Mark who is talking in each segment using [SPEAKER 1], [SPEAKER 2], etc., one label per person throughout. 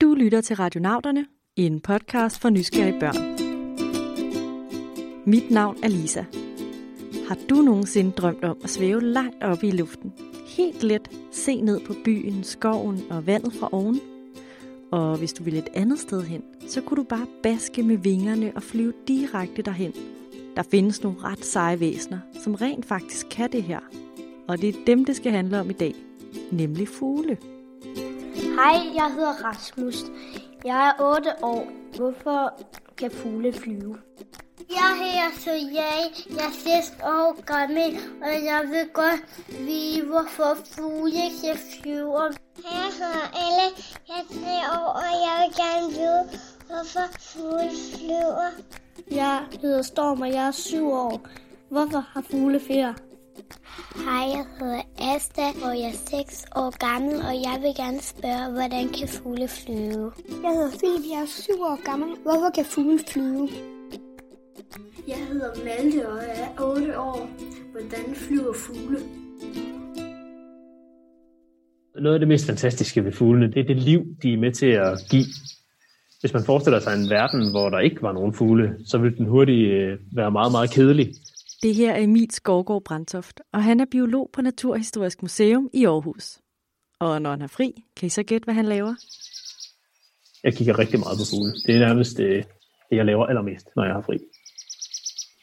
[SPEAKER 1] Du lytter til Radionauterne, en podcast for nysgerrige børn. Mit navn er Lisa. Har du nogensinde drømt om at svæve langt oppe i luften? Helt let se ned på byen, skoven og vandet fra oven? Og hvis du ville et andet sted hen, så kunne du bare baske med vingerne og flyve direkte derhen. Der findes nogle ret seje væsener, som rent faktisk kan det her. Og det er dem, det skal handle om i dag, nemlig fugle.
[SPEAKER 2] Hej, jeg hedder Rasmus. Jeg er 8 år. Hvorfor kan fugle flyve? Jeg hedder Sojay. Jeg er 6 år gammel, og jeg vil godt vide, hvorfor fugle kan flyve.
[SPEAKER 3] Jeg hedder Elle. Jeg er 3 år, og jeg vil gerne vide, hvorfor fugle flyver.
[SPEAKER 2] Jeg hedder Storm, og jeg er 7 år. Hvorfor har fugle fjer?
[SPEAKER 3] Hej, jeg hedder Asta, og jeg er 6 år gammel, og jeg vil gerne spørge, hvordan kan fugle flyve?
[SPEAKER 4] Jeg hedder Philip, jeg er 7 år gammel. Hvorfor kan fugle flyve?
[SPEAKER 5] Jeg hedder Malte, og jeg er 8 år. Hvordan flyver fugle?
[SPEAKER 6] Noget af det mest fantastiske ved fuglene, det er det liv, de er med til at give. Hvis man forestiller sig en verden, hvor der ikke var nogen fugle, så ville den hurtigt øh, være meget, meget kedelig.
[SPEAKER 1] Det her er Emil Skovgaard Brandtoft, og han er biolog på Naturhistorisk Museum i Aarhus. Og når han er fri, kan I så gætte, hvad han laver?
[SPEAKER 6] Jeg kigger rigtig meget på fugle. Det er nærmest øh, det, jeg laver allermest, når jeg har fri.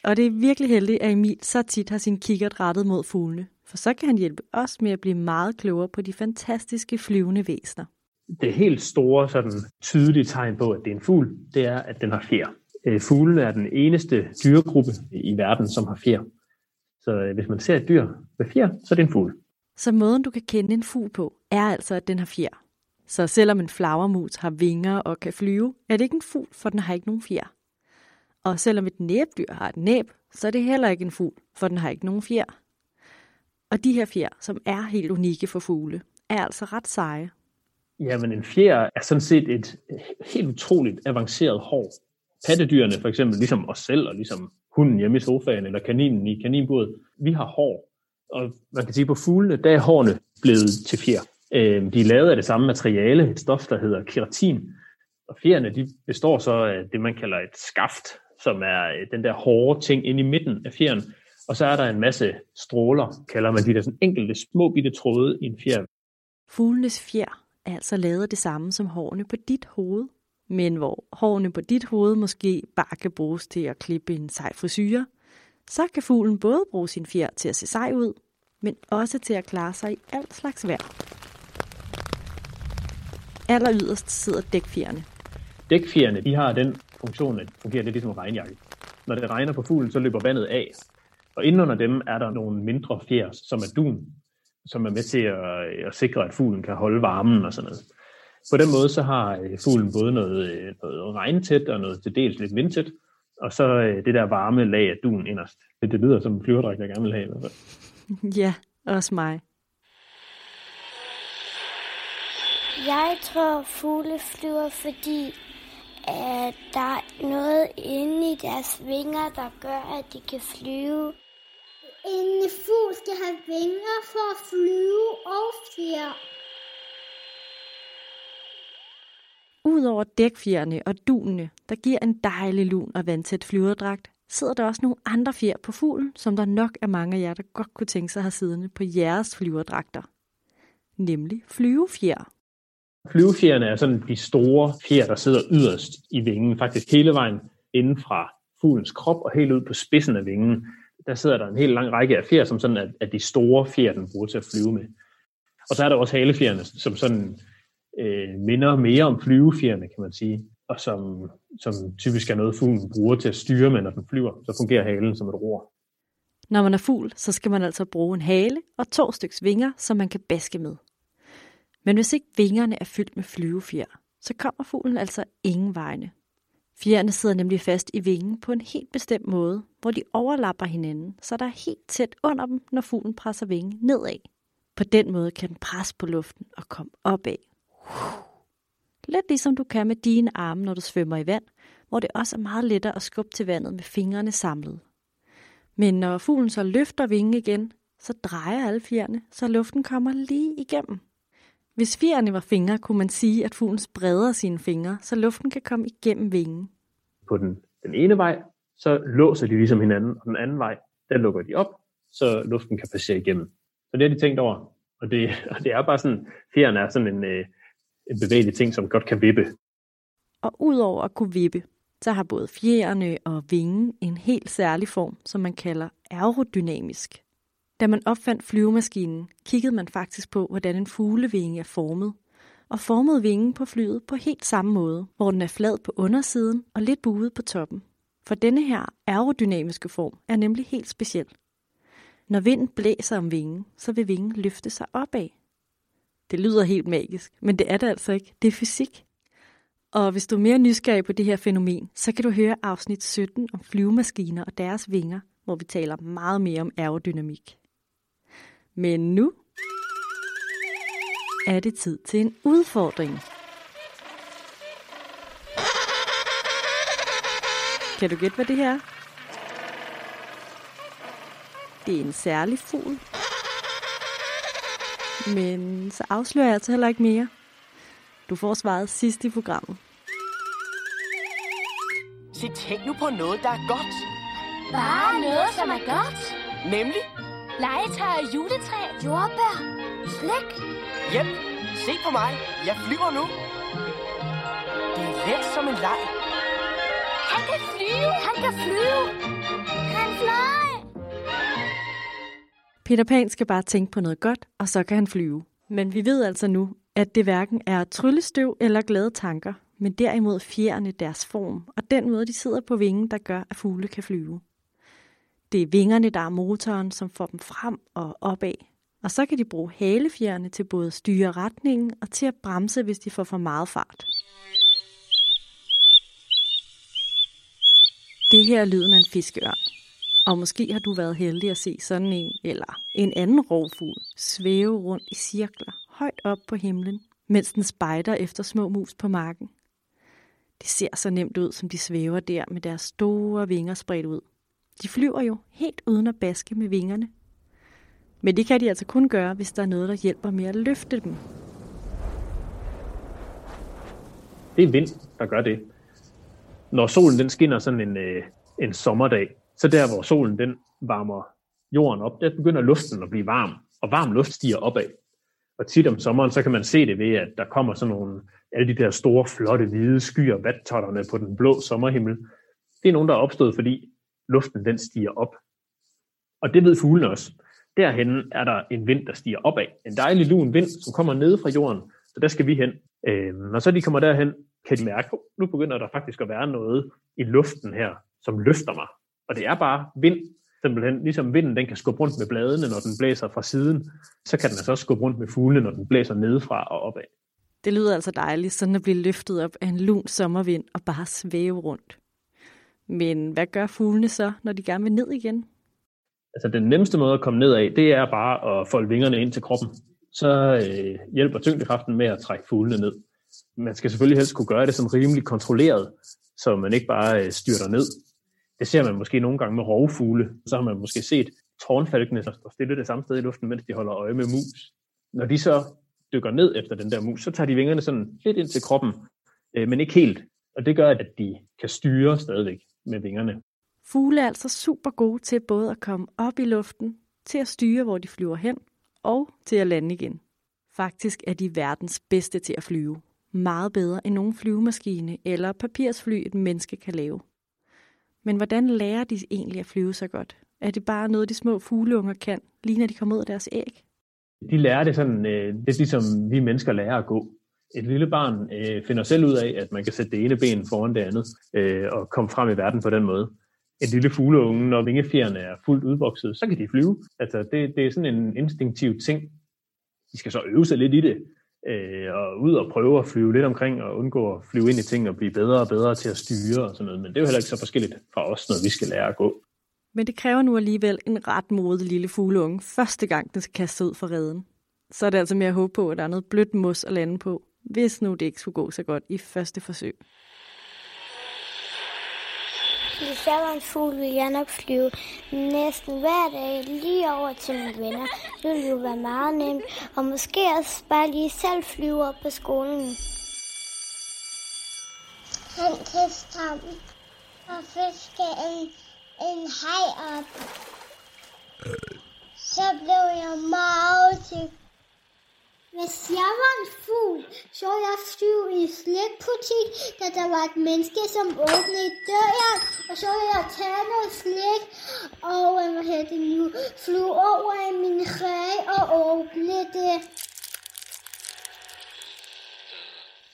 [SPEAKER 1] Og det er virkelig heldigt, at Emil så tit har sin kikkert rettet mod fuglene, for så kan han hjælpe os med at blive meget klogere på de fantastiske flyvende væsener.
[SPEAKER 6] Det helt store, sådan tydelige tegn på, at det er en fugl, det er, at den har fjer. Øh, Fuglene er den eneste dyregruppe i verden, som har fjer. Så øh, hvis man ser et dyr med fjer, så er det en fugl.
[SPEAKER 1] Så måden, du kan kende en fugl på, er altså, at den har fjer. Så selvom en flagermus har vinger og kan flyve, er det ikke en fugl, for den har ikke nogen fjer. Og selvom et næbdyr har et næb, så er det heller ikke en fugl, for den har ikke nogen fjer. Og de her fjer, som er helt unikke for fugle, er altså ret seje.
[SPEAKER 6] Jamen en fjer er sådan set et helt utroligt avanceret hår. Pattedyrene for eksempel, ligesom os selv og ligesom hunden hjemme i sofaen eller kaninen i kaninburet, vi har hår. Og man kan sige, på fuglene, der er hårene blevet til fjer. Øhm, de er lavet af det samme materiale, et stof, der hedder keratin. Og fjerne, de består så af det, man kalder et skaft, som er øh, den der hårde ting inde i midten af fjeren. Og så er der en masse stråler, kalder man de der sådan enkelte små bitte tråde i en fjer.
[SPEAKER 1] Fuglenes fjer er altså lavet det samme som hårene på dit hoved, men hvor hårene på dit hoved måske bare kan bruges til at klippe en sej frisyre, så kan fuglen både bruge sin fjer til at se sej ud, men også til at klare sig i alt slags vejr. Aller yderst sidder dækfjerne.
[SPEAKER 6] Dækfjerne, de har den funktion, at fungerer lidt ligesom en regnjakke. Når det regner på fuglen, så løber vandet af. Og indenunder dem er der nogle mindre fjer, som er dun, som er med til at, at sikre, at fuglen kan holde varmen og sådan noget. På den måde så har fuglen både noget, noget regntæt og noget til dels lidt vindtæt, og så det der varme lag af dun inderst. Det, det lyder som en flyverdragt, jeg gerne vil have i hvert fald.
[SPEAKER 1] Ja, også mig.
[SPEAKER 3] Jeg tror, fugle flyver, fordi at der er noget inde i deres vinger, der gør, at de kan flyve.
[SPEAKER 4] En fugl skal have vinger for at flyve og fjer.
[SPEAKER 1] Udover dækfjerne og dunene, der giver en dejlig lun og vandtæt flyverdragt, sidder der også nogle andre fjer på fuglen, som der nok er mange af jer, der godt kunne tænke sig at have siddende på jeres flyverdragter. Nemlig flyvefjer.
[SPEAKER 6] Flyvefjerne er sådan de store fjer, der sidder yderst i vingen, faktisk hele vejen inden fra fuglens krop og helt ud på spidsen af vingen. Der sidder der en helt lang række af fjer, som sådan er, er de store fjer, den bruger til at flyve med. Og så er der også halefjerne, som sådan øh, minder mere om flyvefjerne, kan man sige, og som, som typisk er noget, fuglen bruger til at styre med, når den flyver. Så fungerer halen som et ror.
[SPEAKER 1] Når man er fugl, så skal man altså bruge en hale og to styks vinger, som man kan baske med. Men hvis ikke vingerne er fyldt med flyvefjer, så kommer fuglen altså ingen vegne. Fjerne sidder nemlig fast i vingen på en helt bestemt måde, hvor de overlapper hinanden, så der er helt tæt under dem, når fuglen presser vingen nedad. På den måde kan den presse på luften og komme opad. Lidt ligesom du kan med dine arme, når du svømmer i vand, hvor det også er meget lettere at skubbe til vandet med fingrene samlet. Men når fuglen så løfter vingen igen, så drejer alle fjerne, så luften kommer lige igennem. Hvis fjerne var fingre, kunne man sige, at fuglen spreder sine fingre, så luften kan komme igennem vingen.
[SPEAKER 6] På den, den ene vej, så låser de ligesom hinanden, og den anden vej, der lukker de op, så luften kan passere igennem. Så det har de tænkt over. Og det, og det er bare sådan, fjerne er sådan en, øh, en bevægelig ting, som godt kan vippe.
[SPEAKER 1] Og udover at kunne vippe, så har både fjerne og vingen en helt særlig form, som man kalder aerodynamisk. Da man opfandt flyvemaskinen, kiggede man faktisk på, hvordan en fuglevinge er formet, og formede vingen på flyet på helt samme måde, hvor den er flad på undersiden og lidt buet på toppen. For denne her aerodynamiske form er nemlig helt speciel. Når vinden blæser om vingen, så vil vingen løfte sig opad. Det lyder helt magisk, men det er det altså ikke. Det er fysik. Og hvis du er mere nysgerrig på det her fænomen, så kan du høre afsnit 17 om flyvemaskiner og deres vinger, hvor vi taler meget mere om aerodynamik. Men nu er det tid til en udfordring. Kan du gætte, hvad det her er? Det er en særlig fugl. Men så afslører jeg altså heller ikke mere. Du får svaret sidst i programmet.
[SPEAKER 7] Se, tænk nu på noget, der er godt.
[SPEAKER 3] Bare noget, som er godt.
[SPEAKER 7] Nemlig,
[SPEAKER 3] Legetøj, juletræ, jordbær, slik.
[SPEAKER 7] hjem. Se på mig. Jeg flyver nu. Det er let som en leg.
[SPEAKER 3] Han kan flyve. Han kan flyve. Han flyver.
[SPEAKER 1] Peter Pan skal bare tænke på noget godt, og så kan han flyve. Men vi ved altså nu, at det hverken er tryllestøv eller glade tanker, men derimod fjerne deres form, og den måde, de sidder på vingen, der gør, at fugle kan flyve. Det er vingerne, der er motoren, som får dem frem og opad. Og så kan de bruge halefjerne til både at styre retningen og til at bremse, hvis de får for meget fart. Det her er lyden af en fiskeørn. Og måske har du været heldig at se sådan en, eller en anden rovfugl, svæve rundt i cirkler, højt op på himlen, mens den spejder efter små mus på marken. Det ser så nemt ud, som de svæver der med deres store vinger spredt ud. De flyver jo helt uden at baske med vingerne. Men det kan de altså kun gøre, hvis der er noget, der hjælper med at løfte dem.
[SPEAKER 6] Det er vind, der gør det. Når solen den skinner sådan en, øh, en sommerdag, så der, hvor solen den varmer jorden op, der begynder luften at blive varm, og varm luft stiger opad. Og tit om sommeren, så kan man se det ved, at der kommer sådan nogle, alle de der store, flotte, hvide skyer, vattotterne på den blå sommerhimmel. Det er nogen, der er opstået, fordi luften den stiger op. Og det ved fuglene også. Derhen er der en vind, der stiger opad. En dejlig lun vind, som kommer ned fra jorden. Så der skal vi hen. Øh, når så de kommer derhen, kan de mærke, at nu begynder der faktisk at være noget i luften her, som løfter mig. Og det er bare vind, simpelthen. Ligesom vinden, den kan skubbe rundt med bladene, når den blæser fra siden, så kan den altså også skubbe rundt med fuglene, når den blæser nedefra og opad.
[SPEAKER 1] Det lyder altså dejligt, sådan at blive løftet op af en lun sommervind og bare svæve rundt. Men hvad gør fuglene så, når de gerne vil ned igen?
[SPEAKER 6] Altså den nemmeste måde at komme ned af, det er bare at folde vingerne ind til kroppen. Så øh, hjælper tyngdekraften med at trække fuglene ned. Man skal selvfølgelig helst kunne gøre det sådan rimelig kontrolleret, så man ikke bare øh, styrter ned. Det ser man måske nogle gange med rovfugle. Så har man måske set tårnfalkene, der står stille det samme sted i luften, mens de holder øje med mus. Når de så dykker ned efter den der mus, så tager de vingerne sådan lidt ind til kroppen, øh, men ikke helt. Og det gør, at de kan styre stadigvæk med vingerne.
[SPEAKER 1] Fugle er altså super gode til både at komme op i luften, til at styre, hvor de flyver hen, og til at lande igen. Faktisk er de verdens bedste til at flyve. Meget bedre end nogen flyvemaskine eller papirsfly, et menneske kan lave. Men hvordan lærer de egentlig at flyve så godt? Er det bare noget, de små fugleunger kan, lige når de kommer ud af deres æg?
[SPEAKER 6] De lærer det sådan, øh, det er ligesom vi mennesker lærer at gå. Et lille barn øh, finder selv ud af, at man kan sætte det ene ben foran det andet, øh, og komme frem i verden på den måde. En lille fugleunge, når vingefjerne er fuldt udvokset, så kan de flyve. Altså, det, det er sådan en instinktiv ting. De skal så øve sig lidt i det, øh, og ud og prøve at flyve lidt omkring, og undgå at flyve ind i ting, og blive bedre og bedre til at styre og sådan noget. Men det er jo heller ikke så forskelligt fra os, når vi skal lære at gå.
[SPEAKER 1] Men det kræver nu alligevel en ret modig lille fugleunge, første gang den skal kaste ud for redden. Så er det altså mere at håbe på, at der er noget blødt mos at lande på, hvis nu det ikke skulle gå så godt i første forsøg.
[SPEAKER 3] Hvis jeg var en fugl, ville jeg nok flyve næsten hver dag lige over til mine venner. Det ville jo være meget nemt. Og måske også bare lige selv flyve op på skolen.
[SPEAKER 4] Han kan stamme og fiske en, en hej op. Så blev jeg meget. Hvis jeg var en fugl, så jeg syv i en slikbutik, da der var et menneske, som åbnede døren, og så ville jeg tage noget slik, og øh, hvad hedder det nu, flyve over i min ræg og åbne det.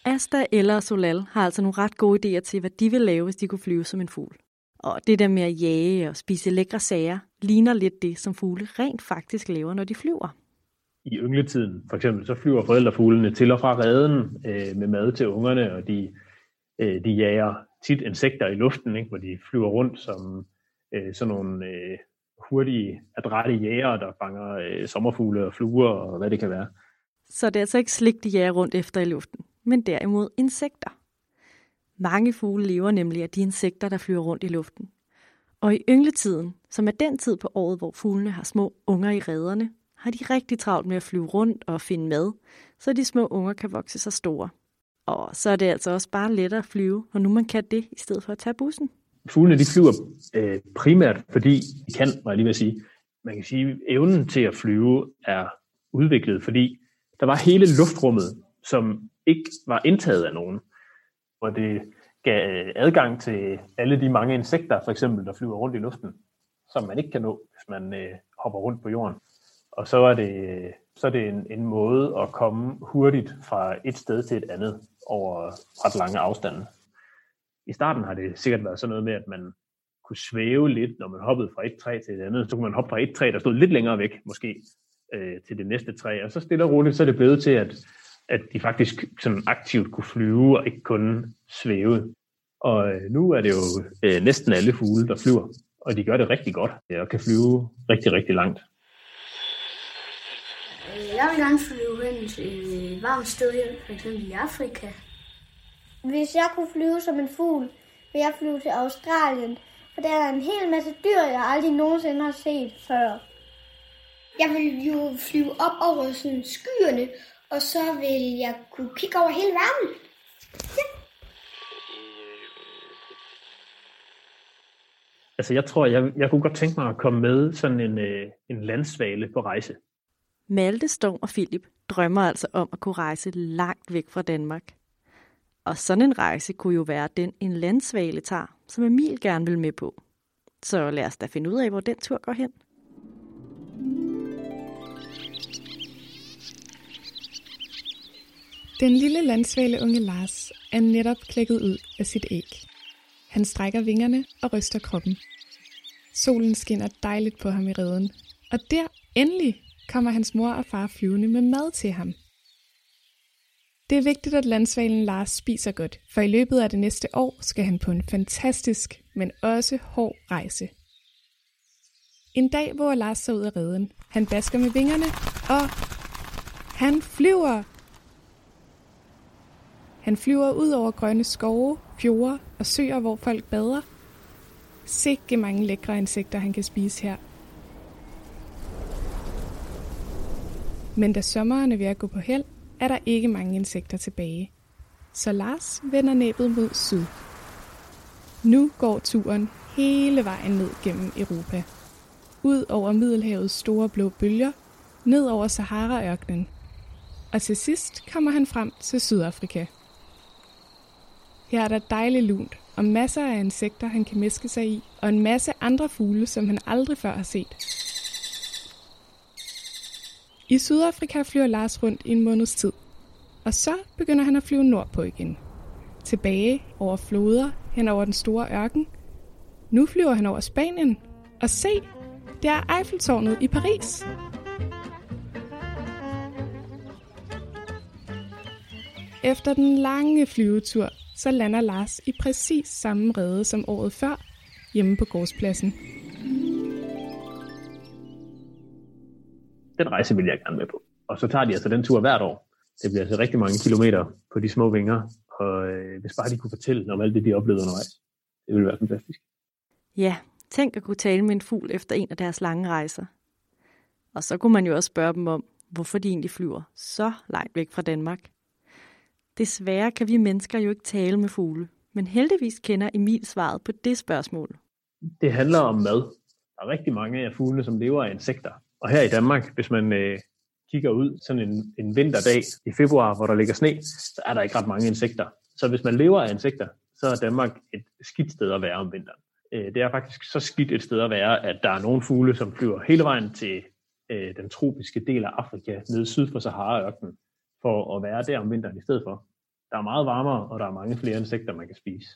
[SPEAKER 1] Asta, eller Solal har altså nogle ret gode idéer til, hvad de vil lave, hvis de kunne flyve som en fugl. Og det der med at jage og spise lækre sager, ligner lidt det, som fugle rent faktisk laver, når de flyver.
[SPEAKER 6] I yngletiden, for eksempel, så flyver forældrefuglene til og fra reden øh, med mad til ungerne, og de, øh, de jager tit insekter i luften, ikke, hvor de flyver rundt som øh, sådan nogle øh, hurtige, adrette jæger, der fanger øh, sommerfugle og fluer og hvad det kan være.
[SPEAKER 1] Så det er altså ikke slik, de jager rundt efter i luften, men derimod insekter. Mange fugle lever nemlig af de insekter, der flyver rundt i luften. Og i yngletiden, som er den tid på året, hvor fuglene har små unger i rederne, har de rigtig travlt med at flyve rundt og finde mad, så de små unger kan vokse sig store. Og så er det altså også bare lettere at flyve, når nu man kan det, i stedet for at tage bussen.
[SPEAKER 6] Fuglene de flyver øh, primært, fordi de kan, må jeg lige vil sige. Man kan sige, at evnen til at flyve er udviklet, fordi der var hele luftrummet, som ikke var indtaget af nogen. Og det gav øh, adgang til alle de mange insekter, for eksempel, der flyver rundt i luften, som man ikke kan nå, hvis man øh, hopper rundt på jorden. Og så er det, så er det en, en måde at komme hurtigt fra et sted til et andet over ret lange afstande. I starten har det sikkert været sådan noget med, at man kunne svæve lidt, når man hoppede fra et træ til et andet. Så kunne man hoppe fra et træ, der stod lidt længere væk, måske, øh, til det næste træ. Og så stille og roligt, så er det blevet til, at, at de faktisk sådan aktivt kunne flyve og ikke kun svæve. Og øh, nu er det jo øh, næsten alle fugle, der flyver, og de gør det rigtig godt og kan flyve rigtig, rigtig langt.
[SPEAKER 5] Jeg vil gerne flyve hen til et varmt sted her, for eksempel i Afrika.
[SPEAKER 2] Hvis jeg kunne flyve som en fugl, vil jeg flyve til Australien, for der er en hel masse dyr, jeg aldrig nogensinde har set før.
[SPEAKER 5] Jeg vil jo flyve op over sådan skyerne, og så vil jeg kunne kigge over hele verden. Ja.
[SPEAKER 6] Altså, jeg tror, jeg, jeg kunne godt tænke mig at komme med sådan en, øh, en landsvale på rejse.
[SPEAKER 1] Malte, Storm og Philip drømmer altså om at kunne rejse langt væk fra Danmark. Og sådan en rejse kunne jo være den, en landsvale tager, som Emil gerne vil med på. Så lad os da finde ud af, hvor den tur går hen.
[SPEAKER 8] Den lille landsvale unge Lars er netop klækket ud af sit æg. Han strækker vingerne og ryster kroppen. Solen skinner dejligt på ham i reden, og der endelig kommer hans mor og far flyvende med mad til ham. Det er vigtigt, at landsvalen Lars spiser godt, for i løbet af det næste år skal han på en fantastisk, men også hård rejse. En dag, hvor Lars så ud af redden. Han basker med vingerne, og han flyver. Han flyver ud over grønne skove, fjorde og søer, hvor folk bader. Sikke mange lækre insekter, han kan spise her. Men da sommeren er ved at gå på held, er der ikke mange insekter tilbage. Så Lars vender næbet mod syd. Nu går turen hele vejen ned gennem Europa. Ud over Middelhavets store blå bølger, ned over Saharaørkenen. Og til sidst kommer han frem til Sydafrika. Her er der dejligt lunt og masser af insekter, han kan mæske sig i, og en masse andre fugle, som han aldrig før har set. I Sydafrika flyver Lars rundt i en måneds tid, og så begynder han at flyve nordpå igen. Tilbage over floder, hen over den store ørken. Nu flyver han over Spanien, og se, det er Eiffeltårnet i Paris. Efter den lange flyvetur, så lander Lars i præcis samme rede som året før, hjemme på gårdspladsen.
[SPEAKER 6] Den rejse vil jeg gerne med på. Og så tager de altså den tur hvert år. Det bliver altså rigtig mange kilometer på de små vinger, og øh, hvis bare de kunne fortælle om alt det, de oplevede undervejs, det ville være fantastisk.
[SPEAKER 1] Ja, tænk at kunne tale med en fugl efter en af deres lange rejser. Og så kunne man jo også spørge dem om, hvorfor de egentlig flyver så langt væk fra Danmark. Desværre kan vi mennesker jo ikke tale med fugle, men heldigvis kender Emil svaret på det spørgsmål.
[SPEAKER 6] Det handler om mad. Der er rigtig mange af fuglene, som lever af insekter. Og her i Danmark, hvis man øh, kigger ud sådan en, en vinterdag i februar, hvor der ligger sne, så er der ikke ret mange insekter. Så hvis man lever af insekter, så er Danmark et skidt sted at være om vinteren. Øh, det er faktisk så skidt et sted at være, at der er nogle fugle, som flyver hele vejen til øh, den tropiske del af Afrika, nede syd for Sahara-ørkenen, for at være der om vinteren i stedet for. Der er meget varmere, og der er mange flere insekter, man kan spise.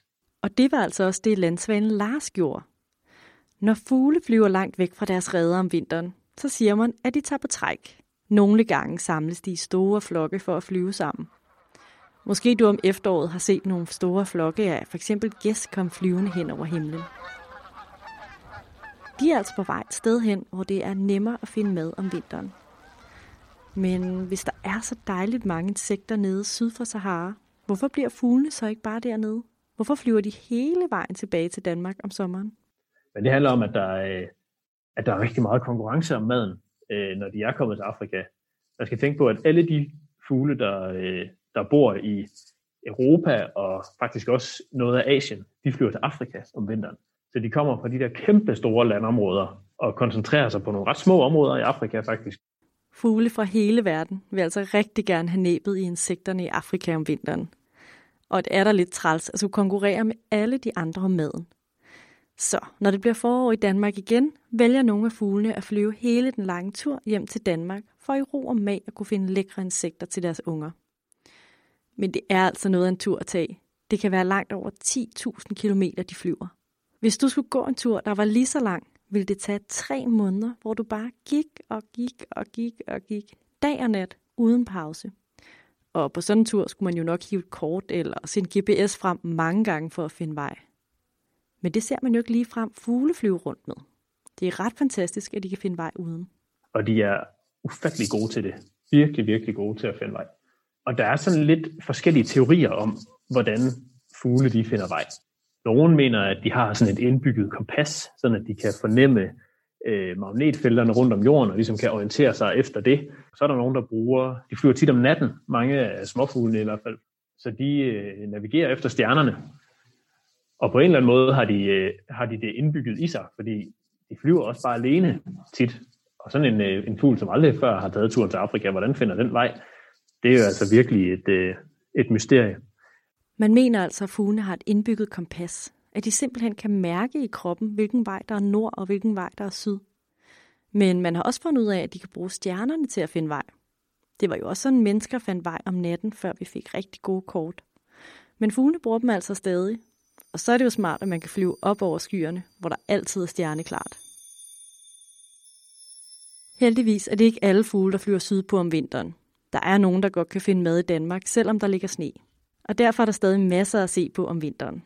[SPEAKER 1] Og det var altså også det, landsvanen Lars gjorde. Når fugle flyver langt væk fra deres redder om vinteren, så siger man, at de tager på træk. Nogle gange samles de i store flokke for at flyve sammen. Måske du om efteråret har set nogle store flokke af for eksempel gæs komme flyvende hen over himlen. De er altså på vej et sted hen, hvor det er nemmere at finde mad om vinteren. Men hvis der er så dejligt mange insekter nede syd for Sahara, hvorfor bliver fuglene så ikke bare dernede? Hvorfor flyver de hele vejen tilbage til Danmark om sommeren?
[SPEAKER 6] Men det handler om, at der er, at der er rigtig meget konkurrence om maden, øh, når de er kommet til Afrika. Man skal tænke på, at alle de fugle, der, øh, der bor i Europa og faktisk også noget af Asien, de flyver til Afrika om vinteren. Så de kommer fra de der kæmpe store landområder og koncentrerer sig på nogle ret små områder i Afrika faktisk.
[SPEAKER 1] Fugle fra hele verden vil altså rigtig gerne have næbet i insekterne i Afrika om vinteren. Og det er der lidt træls at skulle konkurrere med alle de andre om maden. Så når det bliver forår i Danmark igen, vælger nogle af fuglene at flyve hele den lange tur hjem til Danmark, for i ro og mag at kunne finde lækre insekter til deres unger. Men det er altså noget af en tur at tage. Det kan være langt over 10.000 km, de flyver. Hvis du skulle gå en tur, der var lige så lang, ville det tage tre måneder, hvor du bare gik og gik og gik og gik, dag og nat, uden pause. Og på sådan en tur skulle man jo nok hive et kort eller sin GPS frem mange gange for at finde vej. Men det ser man jo ikke lige frem fugle flyve rundt med. Det er ret fantastisk, at de kan finde vej uden.
[SPEAKER 6] Og de er ufattelig gode til det. Virkelig, virkelig gode til at finde vej. Og der er sådan lidt forskellige teorier om, hvordan fugle de finder vej. Nogle mener, at de har sådan et indbygget kompas, sådan at de kan fornemme øh, magnetfelterne rundt om jorden, og ligesom kan orientere sig efter det. Så er der nogen, der bruger, de flyver tit om natten, mange af småfuglene i hvert fald, så de øh, navigerer efter stjernerne. Og på en eller anden måde har de, øh, har de det indbygget i sig, fordi de flyver også bare alene tit. Og sådan en, øh, en fugl, som aldrig før har taget turen til Afrika, hvordan finder den vej? Det er jo altså virkelig et, øh, et mysterie.
[SPEAKER 1] Man mener altså, at fuglene har et indbygget kompas. At de simpelthen kan mærke i kroppen, hvilken vej der er nord og hvilken vej der er syd. Men man har også fundet ud af, at de kan bruge stjernerne til at finde vej. Det var jo også sådan, mennesker fandt vej om natten, før vi fik rigtig gode kort. Men fuglene bruger dem altså stadig. Og så er det jo smart, at man kan flyve op over skyerne, hvor der altid er stjerneklart. Heldigvis er det ikke alle fugle, der flyver sydpå om vinteren. Der er nogen, der godt kan finde mad i Danmark, selvom der ligger sne. Og derfor er der stadig masser at se på om vinteren.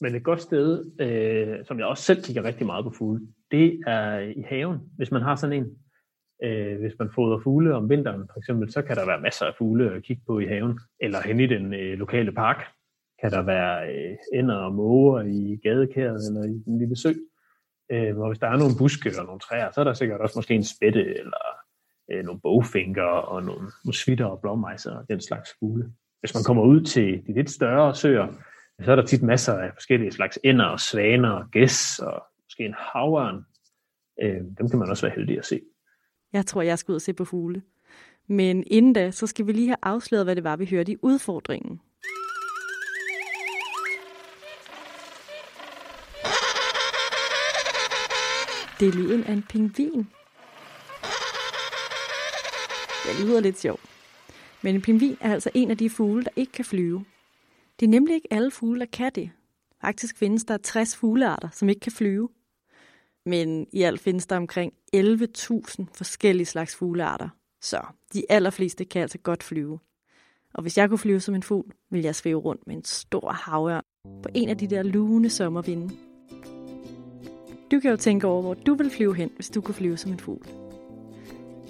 [SPEAKER 6] Men et godt sted, øh, som jeg også selv kigger rigtig meget på fugle, det er i haven, hvis man har sådan en. Øh, hvis man fodrer fugle om vinteren, for eksempel, så kan der være masser af fugle at kigge på i haven. Eller hen i den øh, lokale park kan der være øh, ender og måger i gadekæret eller i den lille sø. Øh, og hvis der er nogle buske eller nogle træer, så er der sikkert også måske en spætte eller øh, nogle bogfinker og nogle musvitter og blåmejser og den slags fugle. Hvis man kommer ud til de lidt større søer, så er der tit masser af forskellige slags ender og svaner og gæs og måske en havørn. Øh, dem kan man også være heldig at se.
[SPEAKER 1] Jeg tror, jeg skal ud og se på fugle. Men inden da, så skal vi lige have afsløret, hvad det var, vi hørte i udfordringen. Det er lyden af en pingvin. Det lyder lidt sjovt. Men en pingvin er altså en af de fugle, der ikke kan flyve. Det er nemlig ikke alle fugle, der kan det. Faktisk findes der 60 fuglearter, som ikke kan flyve. Men i alt findes der omkring 11.000 forskellige slags fuglearter. Så de allerfleste kan altså godt flyve. Og hvis jeg kunne flyve som en fugl, ville jeg svæve rundt med en stor havørn på en af de der lune sommervinde. Du kan jo tænke over, hvor du vil flyve hen, hvis du kunne flyve som en fugl.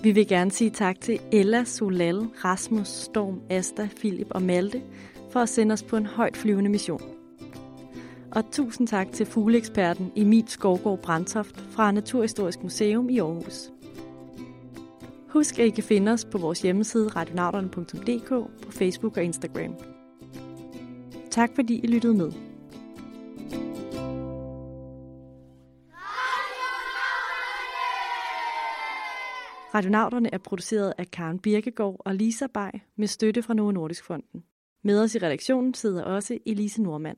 [SPEAKER 1] Vi vil gerne sige tak til Ella, Solal, Rasmus, Storm, Asta, Philip og Malte for at sende os på en højt flyvende mission. Og tusind tak til fugleeksperten Emil Skovgaard Brandtoft fra Naturhistorisk Museum i Aarhus. Husk, at I kan finde os på vores hjemmeside radionauterne.dk på Facebook og Instagram. Tak fordi I lyttede med. Radionauterne er produceret af Karen Birkegaard og Lisa Bay med støtte fra Novo Nordisk Fonden. Med os i redaktionen sidder også Elise Normand.